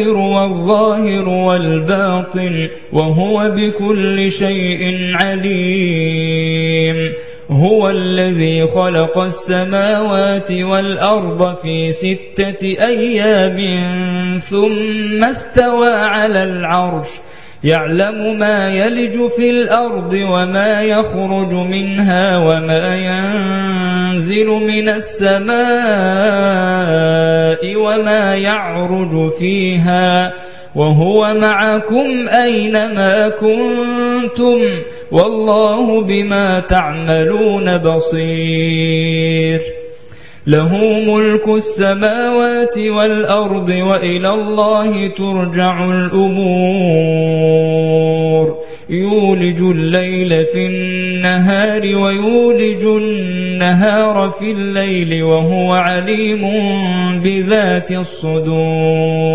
والظاهر والباطن وهو بكل شيء عليم. هو الذي خلق السماوات والأرض في ستة أيام ثم استوى على العرش. يعلم ما يلج في الأرض وما يخرج منها وما ينزل من السماء وما يعرج فيها وهو معكم أينما كنتم والله بما تعملون بصير له ملك السماوات والأرض وإلى الله ترجع الأمور. يولج الليل في النهار ويولج النهار في الليل وهو عليم بذات الصدور.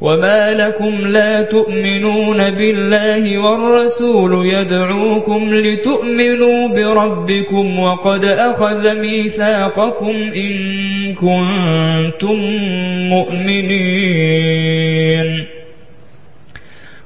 وما لكم لا تؤمنون بالله والرسول يدعوكم لتؤمنوا بربكم وقد أخذ ميثاقكم إن كنتم مؤمنين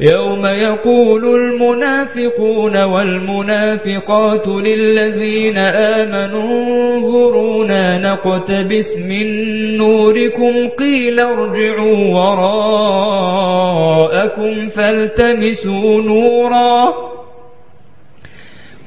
يوم يقول المنافقون والمنافقات للذين آمنوا انظرونا نقتبس من نوركم قيل ارجعوا وراءكم فالتمسوا نورا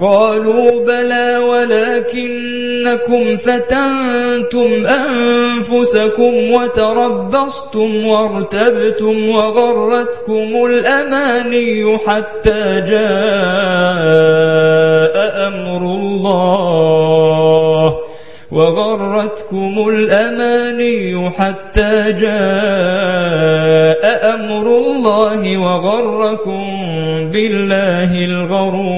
قالوا بلى ولكنكم فتنتم أنفسكم وتربصتم وارتبتم وغرتكم الأماني حتى جاء أمر الله وغرتكم الأماني حتى جاء أمر الله وغركم بالله الغرور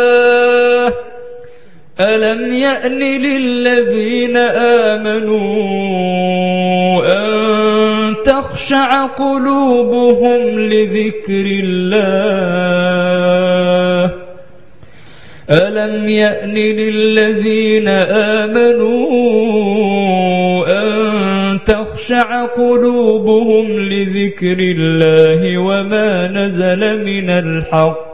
ألم يأن للذين آمنوا أن تخشع قلوبهم لذكر الله؟ ألم يأن للذين آمنوا أن تخشع قلوبهم لذكر الله وما نزل من الحق؟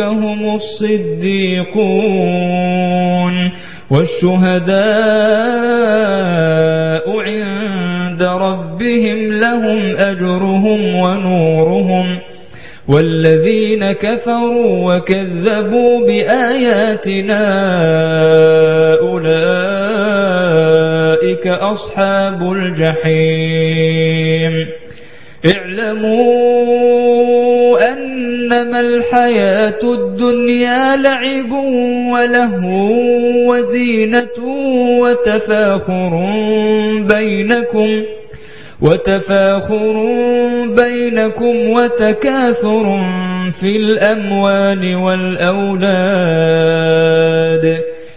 هم الصديقون والشهداء عند ربهم لهم أجرهم ونورهم والذين كفروا وكذبوا بآياتنا أولئك أصحاب الجحيم اعلموا أنما الحياة الدنيا لعب ولهو وزينة وتفاخر بينكم وتفاخر بينكم وتكاثر في الأموال والأولاد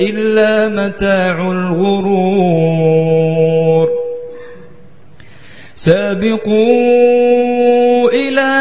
إلا متاع الغرور. سابقوا إلى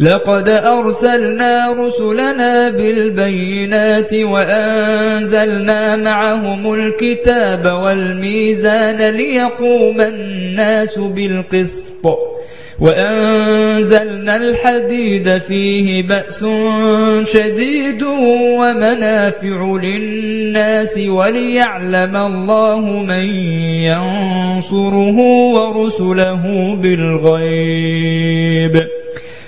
لقد أرسلنا رسلنا بالبينات وأنزلنا معهم الكتاب والميزان ليقوم الناس بالقسط وأنزلنا الحديد فيه بأس شديد ومنافع للناس وليعلم الله من ينصره ورسله بالغيب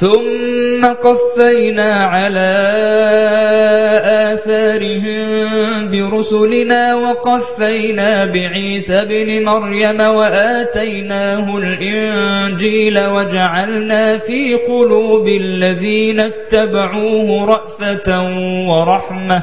ثم قفينا على آثارهم برسلنا وقفينا بعيسى بن مريم وآتيناه الإنجيل وجعلنا في قلوب الذين اتبعوه رأفة ورحمة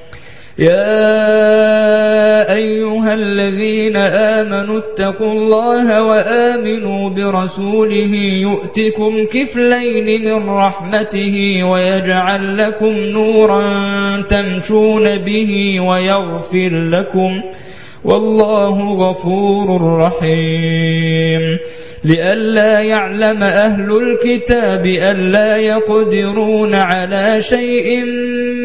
يا أيها الذين آمنوا اتقوا الله وآمنوا برسوله يؤتكم كفلين من رحمته ويجعل لكم نورا تمشون به ويغفر لكم والله غفور رحيم لئلا يعلم أهل الكتاب ألا يقدرون على شيء